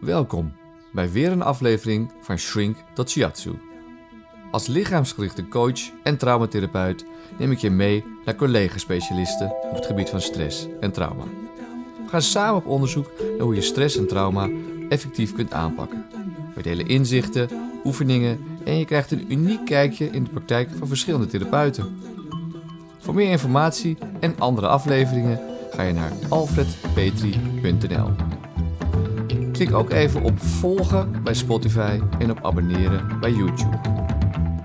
Welkom bij weer een aflevering van Shrink tot Shiatsu. Als lichaamsgerichte coach en traumatherapeut neem ik je mee naar collega-specialisten op het gebied van stress en trauma. We gaan samen op onderzoek naar hoe je stress en trauma effectief kunt aanpakken. We delen inzichten, oefeningen en je krijgt een uniek kijkje in de praktijk van verschillende therapeuten. Voor meer informatie en andere afleveringen ga je naar alfredpetri.nl. Klik ook even op volgen bij Spotify en op abonneren bij YouTube.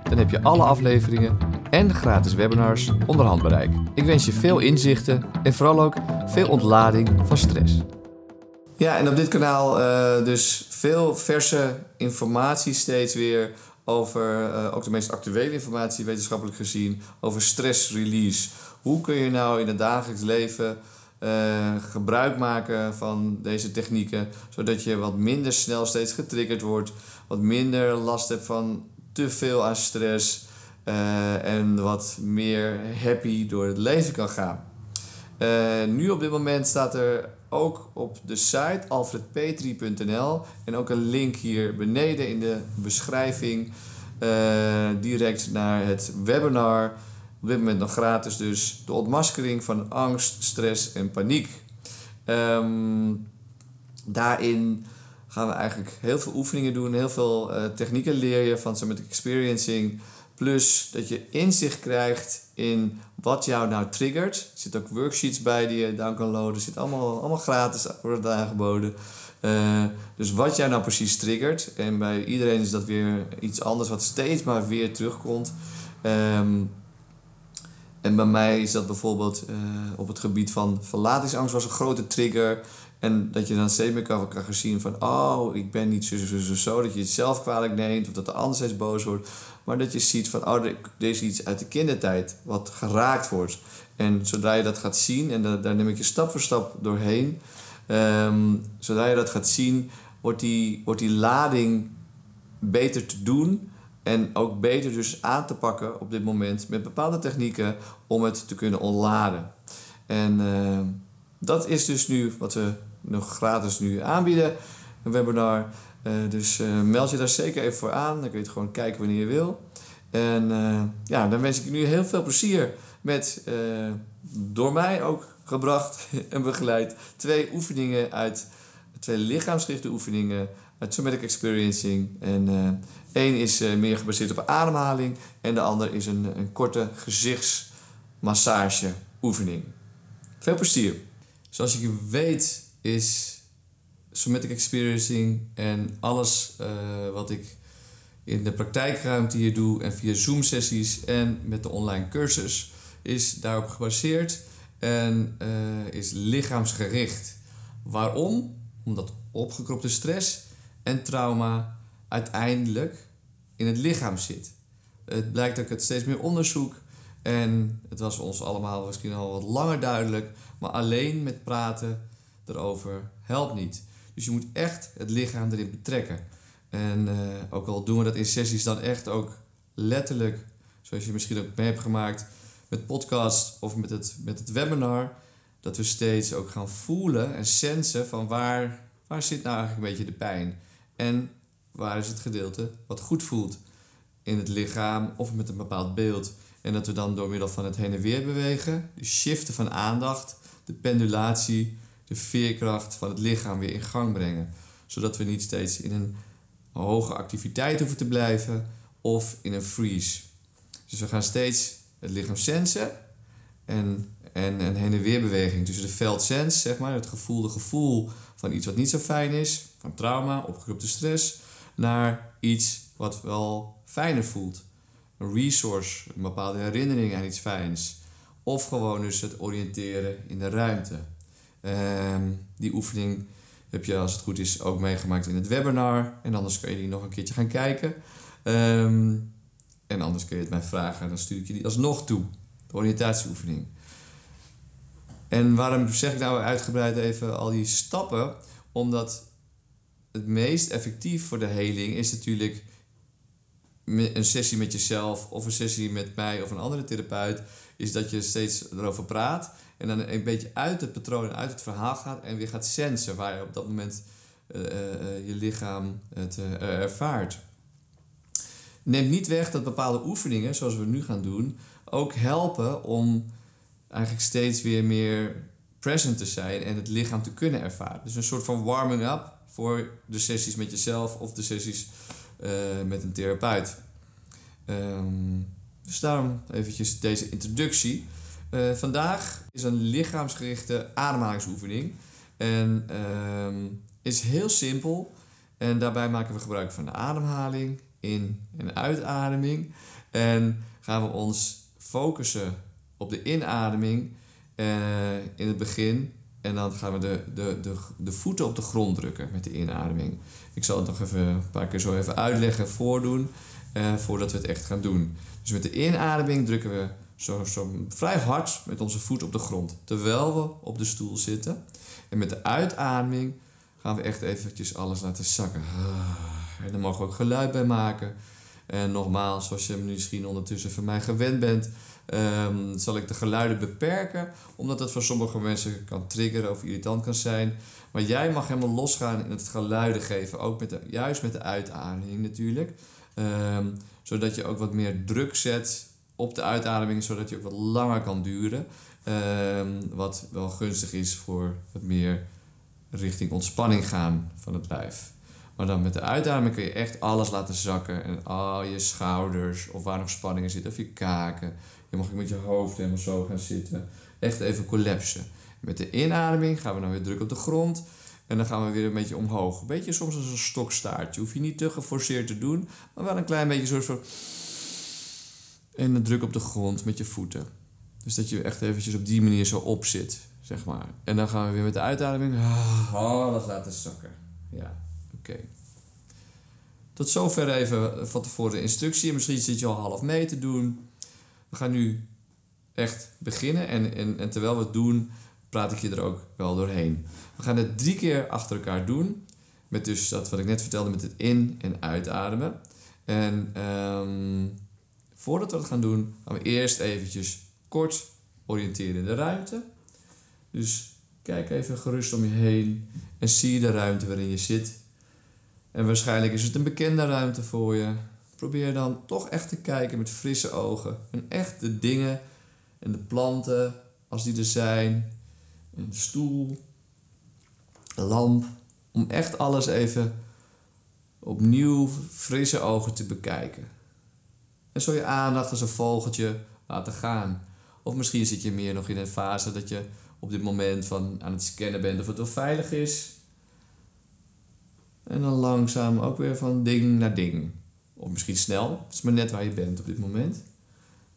Dan heb je alle afleveringen en gratis webinars onder handbereik. Ik wens je veel inzichten en vooral ook veel ontlading van stress. Ja, en op dit kanaal uh, dus veel verse informatie steeds weer over uh, ook de meest actuele informatie wetenschappelijk gezien over stress release. Hoe kun je nou in het dagelijks leven uh, gebruik maken van deze technieken, zodat je wat minder snel steeds getriggerd wordt, wat minder last hebt van te veel aan stress uh, en wat meer happy door het leven kan gaan. Uh, nu op dit moment staat er ook op de site alfredpetri.nl en ook een link hier beneden in de beschrijving direct naar het webinar op dit moment nog gratis dus de ontmaskering van angst, stress en paniek. Um, daarin gaan we eigenlijk heel veel oefeningen doen, heel veel uh, technieken leer je van somatic experiencing. Plus dat je inzicht krijgt in wat jou nou triggert. Er zitten ook worksheets bij die je down kan loaden. zit allemaal, allemaal gratis, wordt aangeboden. Uh, dus wat jou nou precies triggert. En bij iedereen is dat weer iets anders wat steeds maar weer terugkomt. Um, en bij mij is dat bijvoorbeeld uh, op het gebied van verlatingsangst was een grote trigger. En dat je dan steeds meer kan, kan zien van... oh, ik ben niet zo, zo, zo, zo. Dat je het zelf kwalijk neemt of dat de ander steeds boos wordt. Maar dat je ziet van... oh, er is iets uit de kindertijd wat geraakt wordt. En zodra je dat gaat zien... en daar neem ik je stap voor stap doorheen... Um, zodra je dat gaat zien... wordt die, wordt die lading beter te doen... En ook beter dus aan te pakken op dit moment met bepaalde technieken om het te kunnen ontladen. En uh, dat is dus nu wat we nog gratis nu aanbieden. Een webinar. Uh, dus uh, meld je daar zeker even voor aan. Dan kun je het gewoon kijken wanneer je wil. En ja, dan wens ik je nu heel veel plezier met door mij ook gebracht en begeleid twee oefeningen uit twee lichaamsgerichte oefeningen uit somatic experiencing. En Eén is uh, meer gebaseerd op ademhaling en de ander is een, een korte gezichtsmassage oefening. Veel plezier! Zoals je weet is somatic experiencing en alles uh, wat ik in de praktijkruimte hier doe en via Zoom sessies en met de online cursus is daarop gebaseerd en uh, is lichaamsgericht. Waarom? Omdat opgekropte stress en trauma uiteindelijk in het lichaam zit. Het blijkt ik het steeds meer onderzoek en het was ons allemaal misschien al wat langer duidelijk, maar alleen met praten erover helpt niet. Dus je moet echt het lichaam erin betrekken. En uh, ook al doen we dat in sessies dan echt ook letterlijk, zoals je misschien ook mee hebt gemaakt met podcast of met het, met het webinar, dat we steeds ook gaan voelen en sensen van waar, waar zit nou eigenlijk een beetje de pijn. En waar is het gedeelte wat goed voelt in het lichaam of met een bepaald beeld. En dat we dan door middel van het heen en weer bewegen, de shiften van aandacht, de pendulatie, de veerkracht van het lichaam weer in gang brengen. Zodat we niet steeds in een hoge activiteit hoeven te blijven of in een freeze. Dus we gaan steeds het lichaam sensen en, en een heen en weer beweging tussen de veldsens, zeg maar, het gevoelde gevoel van iets wat niet zo fijn is, van trauma, opgekropte stress, naar iets wat wel fijner voelt. Een resource, een bepaalde herinnering aan iets fijns. Of gewoon dus het oriënteren in de ruimte. Um, die oefening heb je als het goed is ook meegemaakt in het webinar. En anders kun je die nog een keertje gaan kijken. Um, en anders kun je het mij vragen. Dan stuur ik je die alsnog toe. De oriëntatieoefening. En waarom zeg ik nou uitgebreid even al die stappen? Omdat het meest effectief voor de heling is natuurlijk een sessie met jezelf of een sessie met mij of een andere therapeut, is dat je steeds erover praat en dan een beetje uit het patroon en uit het verhaal gaat en weer gaat sensen waar je op dat moment je lichaam het ervaart. Neemt niet weg dat bepaalde oefeningen, zoals we nu gaan doen, ook helpen om eigenlijk steeds weer meer present te zijn en het lichaam te kunnen ervaren. Dus een soort van warming up voor de sessies met jezelf of de sessies uh, met een therapeut. Um, dus daarom eventjes deze introductie. Uh, vandaag is een lichaamsgerichte ademhalingsoefening. En um, is heel simpel. En daarbij maken we gebruik van de ademhaling, in- en uitademing. En gaan we ons focussen op de inademing uh, in het begin. En dan gaan we de, de, de, de voeten op de grond drukken met de inademing. Ik zal het nog even een paar keer zo even uitleggen, voordoen, uh, voordat we het echt gaan doen. Dus met de inademing drukken we zo, zo vrij hard met onze voet op de grond, terwijl we op de stoel zitten. En met de uitademing gaan we echt eventjes alles laten zakken. En daar mogen we ook geluid bij maken. En nogmaals, zoals je misschien ondertussen van mij gewend bent, um, zal ik de geluiden beperken, omdat het voor sommige mensen kan triggeren of irritant kan zijn. Maar jij mag helemaal losgaan in het geluiden geven, ook met de, juist met de uitademing natuurlijk. Um, zodat je ook wat meer druk zet op de uitademing, zodat je ook wat langer kan duren. Um, wat wel gunstig is voor het meer richting ontspanning gaan van het lijf. Maar dan met de uitademing kun je echt alles laten zakken. En al je schouders, of waar nog spanningen zitten, of je kaken. Je mag met je hoofd helemaal zo gaan zitten. Echt even collapsen. Met de inademing gaan we dan weer druk op de grond. En dan gaan we weer een beetje omhoog. Een beetje soms als een stokstaartje. Hoef je niet te geforceerd te doen. Maar wel een klein beetje soort van... En een druk op de grond met je voeten. Dus dat je echt eventjes op die manier zo op zit, zeg maar. En dan gaan we weer met de uitademing... Alles laten zakken. Ja, oké. Tot zover even van tevoren de instructie. Misschien zit je al half mee te doen. We gaan nu echt beginnen en, en, en terwijl we het doen, praat ik je er ook wel doorheen. We gaan het drie keer achter elkaar doen. Met dus dat wat ik net vertelde met het in- en uitademen. En um, voordat we dat gaan doen, gaan we eerst eventjes kort oriënteren in de ruimte. Dus kijk even gerust om je heen en zie de ruimte waarin je zit. En waarschijnlijk is het een bekende ruimte voor je. Probeer dan toch echt te kijken met frisse ogen. En echt de dingen en de planten, als die er zijn. En de stoel, de lamp. Om echt alles even opnieuw frisse ogen te bekijken. En zo je aandacht als een vogeltje laten gaan. Of misschien zit je meer nog in een fase dat je op dit moment van aan het scannen bent of het wel veilig is. En dan langzaam ook weer van ding naar ding. Of misschien snel, het is maar net waar je bent op dit moment.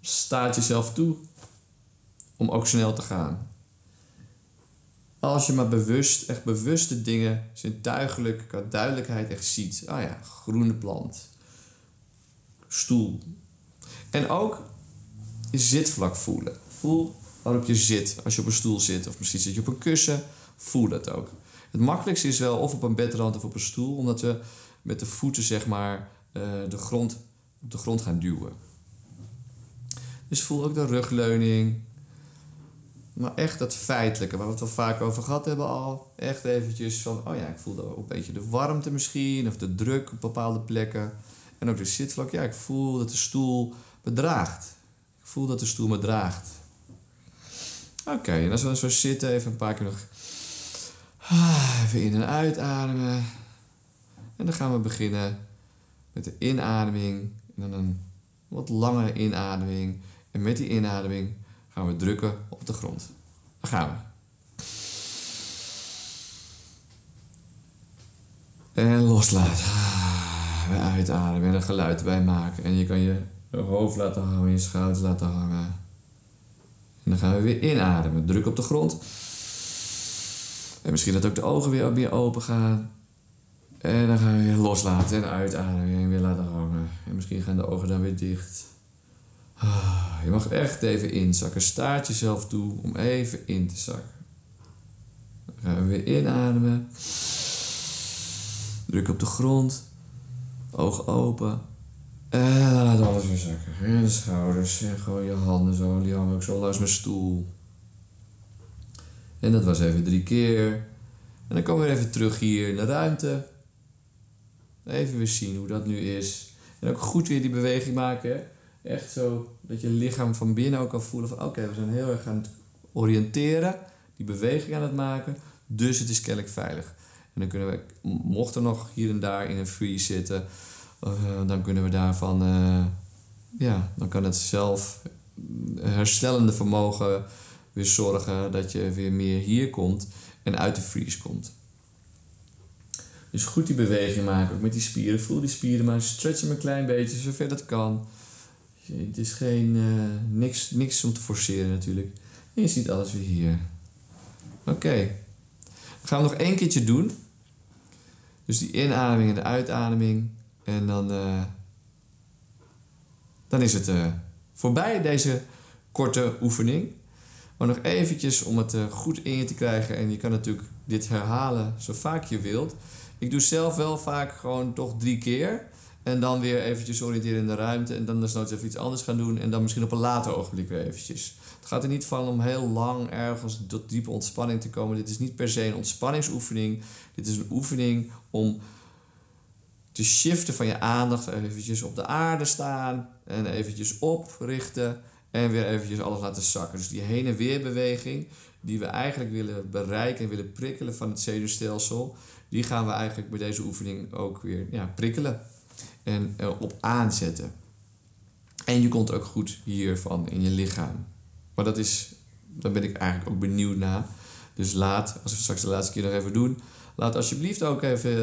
Staat jezelf toe om ook snel te gaan. Als je maar bewust, echt bewuste dingen, zintuigelijk, qua duidelijkheid echt ziet. Ah ja, groene plant. Stoel. En ook zitvlak voelen. Voel waarop je zit als je op een stoel zit. Of misschien zit je op een kussen. Voel dat ook. Het makkelijkste is wel of op een bedrand of op een stoel. Omdat we met de voeten zeg maar uh, de grond, op de grond gaan duwen. Dus voel ook de rugleuning. Maar echt dat feitelijke, waar we het wel vaak over gehad hebben al. Echt eventjes van, oh ja, ik voel ook een beetje de warmte misschien. Of de druk op bepaalde plekken. En ook de zitvlak. Ja, ik voel dat de stoel me draagt. Ik voel dat de stoel me draagt. Oké, en als we dan zo zitten, even een paar keer nog... Even in en uitademen. En dan gaan we beginnen met de inademing en dan een wat langere inademing. En met die inademing gaan we drukken op de grond. Daar gaan we. En loslaten. Weer uitademen en een geluid erbij maken. En je kan je hoofd laten hangen, je schouders laten hangen. En dan gaan we weer inademen. Druk op de grond. En misschien dat ook de ogen weer meer open gaan. En dan gaan we weer loslaten en uitademen en weer laten hangen. En misschien gaan de ogen dan weer dicht. Ah, je mag echt even inzakken. Staart jezelf toe om even in te zakken. Dan gaan we weer inademen. Druk op de grond. Ogen open. En laat alles weer zakken. En de schouders. En gewoon je handen zo. Die hangen ook zo langs mijn stoel. En dat was even drie keer. En dan komen we even terug hier de ruimte. Even weer zien hoe dat nu is. En ook goed weer die beweging maken. Echt zo dat je lichaam van binnen ook kan voelen van oké, we zijn heel erg aan het oriënteren. Die beweging aan het maken. Dus het is kennelijk veilig. En dan kunnen we, mocht er nog hier en daar in een freeze zitten, uh, dan kunnen we daarvan, uh, ja, dan kan het zelf herstellende vermogen weer zorgen dat je weer meer hier komt en uit de freeze komt. Dus goed die beweging maken, ook met die spieren. Voel die spieren maar, stretch hem een klein beetje, zover dat kan. Het is geen, uh, niks, niks om te forceren natuurlijk. En je ziet alles weer hier. Oké. Okay. Gaan we nog één keertje doen. Dus die inademing en de uitademing. En dan, uh, dan is het uh, voorbij deze korte oefening. Maar nog eventjes om het uh, goed in je te krijgen. En je kan natuurlijk dit herhalen zo vaak je wilt. Ik doe zelf wel vaak gewoon toch drie keer. En dan weer eventjes oriënteren in de ruimte. En dan nooit even iets anders gaan doen. En dan misschien op een later ogenblik weer eventjes. Het gaat er niet van om heel lang ergens tot diepe ontspanning te komen. Dit is niet per se een ontspanningsoefening. Dit is een oefening om te shiften van je aandacht. Eventjes op de aarde staan. En eventjes oprichten. En weer eventjes alles laten zakken. Dus die heen en weer beweging die we eigenlijk willen bereiken en willen prikkelen van het zenuwstelsel. Die gaan we eigenlijk bij deze oefening ook weer ja, prikkelen en op aanzetten. En je komt ook goed hiervan in je lichaam. Maar dat is, daar ben ik eigenlijk ook benieuwd naar. Dus laat, als we straks de laatste keer nog even doen, laat alsjeblieft ook even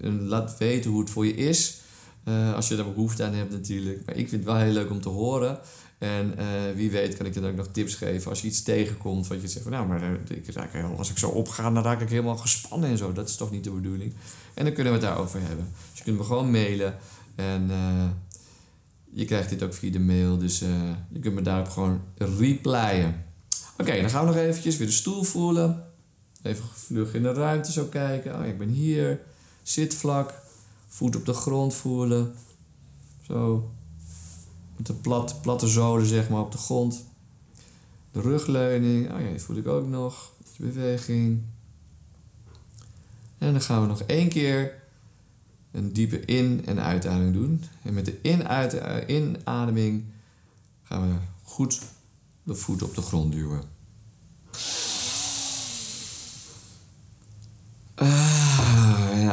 uh, laat weten hoe het voor je is. Uh, als je daar behoefte aan hebt natuurlijk. Maar ik vind het wel heel leuk om te horen. En uh, wie weet kan ik dan ook nog tips geven als je iets tegenkomt. Wat je zegt van nou, maar ik raak, als ik zo opga, dan raak ik helemaal gespannen en zo. Dat is toch niet de bedoeling. En dan kunnen we het daarover hebben. Dus je kunt me gewoon mailen. En je krijgt dit ook via de mail. Dus je kunt me daarop gewoon replyen. Oké, dan gaan we nog eventjes weer de stoel voelen. Even vlug in de ruimte zo kijken. Oh, ik ben hier. Zit vlak. Voet op de grond voelen. Zo. Met de plat, platte zolen zeg maar op de grond. De rugleuning. Oh ja, die voel ik ook nog. Beweging. En dan gaan we nog één keer een diepe in- en uitademing doen. En met de in inademing gaan we goed de voet op de grond duwen.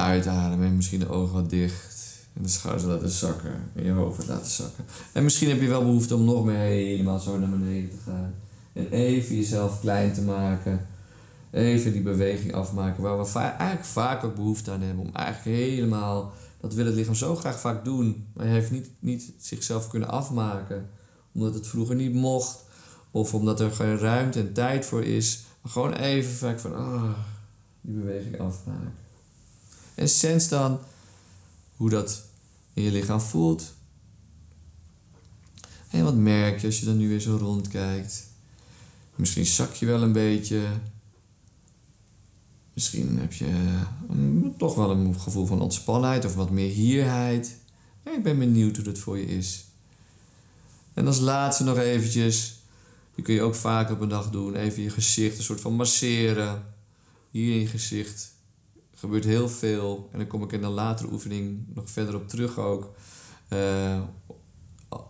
Ah, en uitademen. Misschien de ogen wat dicht. En de schouders laten zakken. En je hoofd laten zakken. En misschien heb je wel behoefte om nog meer helemaal zo naar beneden te gaan. En even jezelf klein te maken. Even die beweging afmaken waar we eigenlijk vaak ook behoefte aan hebben. Om eigenlijk helemaal, dat wil het lichaam zo graag vaak doen. Maar hij heeft niet, niet zichzelf kunnen afmaken. Omdat het vroeger niet mocht. Of omdat er geen ruimte en tijd voor is. Maar gewoon even vaak van, ah, die beweging afmaken. En sens dan hoe dat in je lichaam voelt. En wat merk je als je dan nu weer zo rondkijkt? Misschien zak je wel een beetje. Misschien heb je um, toch wel een gevoel van ontspannenheid of wat meer hierheid. Ja, ik ben benieuwd hoe dat voor je is. En als laatste nog eventjes, die kun je ook vaak op een dag doen, even je gezicht een soort van masseren. Hier in je gezicht gebeurt heel veel. En dan kom ik in een latere oefening nog verder op terug ook. Uh,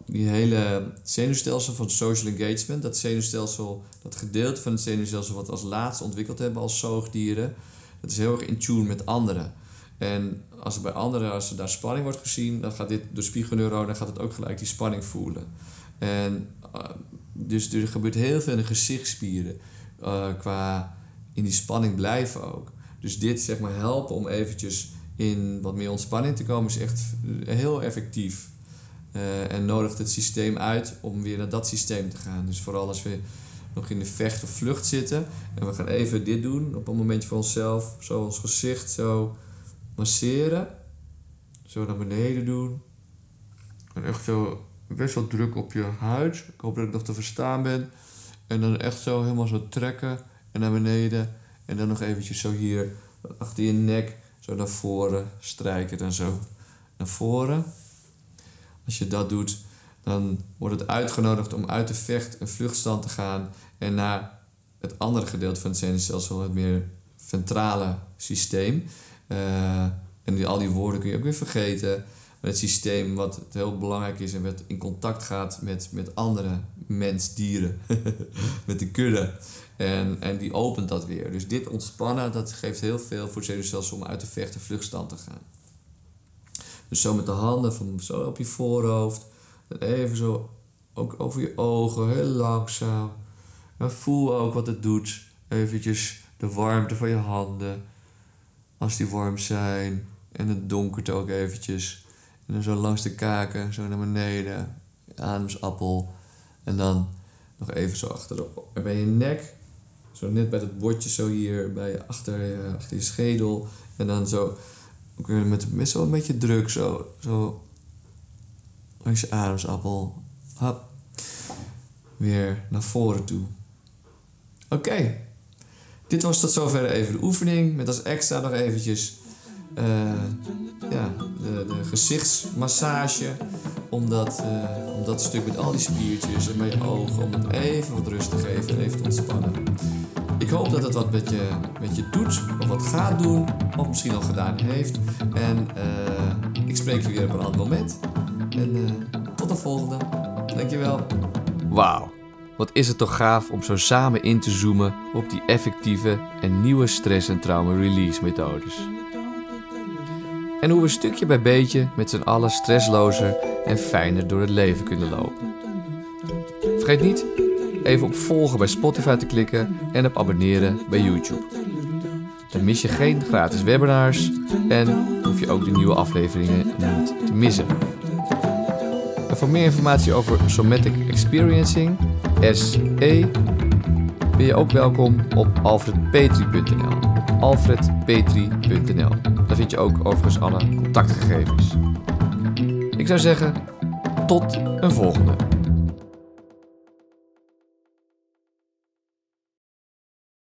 die hele zenuwstelsel van social engagement, dat zenuwstelsel, dat gedeelte van het zenuwstelsel wat we als laatste ontwikkeld hebben als zoogdieren, dat is heel erg in tune met anderen. En als er bij anderen, als er daar spanning wordt gezien, dan gaat dit door spiegelneuronen, gaat het ook gelijk die spanning voelen. En uh, dus er gebeurt heel veel in de gezichtsspieren uh, qua in die spanning blijven ook. Dus dit zeg maar helpen om eventjes in wat meer ontspanning te komen is echt heel effectief. Uh, en nodigt het systeem uit om weer naar dat systeem te gaan. Dus vooral als we nog in de vecht of vlucht zitten en we gaan even dit doen op een momentje voor onszelf, zo ons gezicht zo masseren, zo naar beneden doen. En echt zo best wel druk op je huid. Ik hoop dat ik nog te verstaan ben. En dan echt zo helemaal zo trekken en naar beneden. En dan nog eventjes zo hier achter je nek, zo naar voren strijken dan zo naar voren. Als je dat doet, dan wordt het uitgenodigd om uit de vecht- en vluchtstand te gaan en naar het andere gedeelte van het zenuwstelsel, het meer ventrale systeem. Uh, en die, al die woorden kun je ook weer vergeten. Het systeem wat heel belangrijk is en wat in contact gaat met, met andere mensdieren, met de kudde. En, en die opent dat weer. Dus dit ontspannen, dat geeft heel veel voor zenuwstelsel om uit de vecht- en vluchtstand te gaan. Dus zo met de handen van zo op je voorhoofd. En even zo ook over je ogen, heel langzaam. En voel ook wat het doet. Eventjes de warmte van je handen. Als die warm zijn. En het donkert ook eventjes. En dan zo langs de kaken, zo naar beneden. Ademsappel. En dan nog even zo achterop. En bij je nek. Zo net bij dat bordje zo hier bij achter, je, achter je schedel. En dan zo met, met zo een beetje druk. Zo, zo langs je ademsappel. Hap. Weer naar voren toe. Oké. Dit was tot zover even de oefening. Met als extra nog eventjes uh, ja, de, gezichtsmassage. Om dat, uh, om dat stuk met al die spiertjes en bij je ogen, om even wat rust te geven en even te ontspannen. Ik hoop dat het wat met je, met je doet, of wat gaat doen, of misschien al gedaan heeft. En uh, ik spreek je weer op een ander moment. En tot de volgende. Dankjewel. Wauw. Wat is het toch gaaf om zo samen in te zoomen op die effectieve en nieuwe stress- en trauma-release methodes. En hoe we stukje bij beetje met z'n allen stresslozer en fijner door het leven kunnen lopen. Vergeet niet even op volgen bij Spotify te klikken en op abonneren bij YouTube. Dan mis je geen gratis webinars en hoef je ook de nieuwe afleveringen niet te missen. En voor meer informatie over Somatic Experiencing, SE, ben je ook welkom op alfredpetri.nl. alfredpetri.nl. Vind je ook overigens alle contactgegevens. Ik zou zeggen, tot een volgende.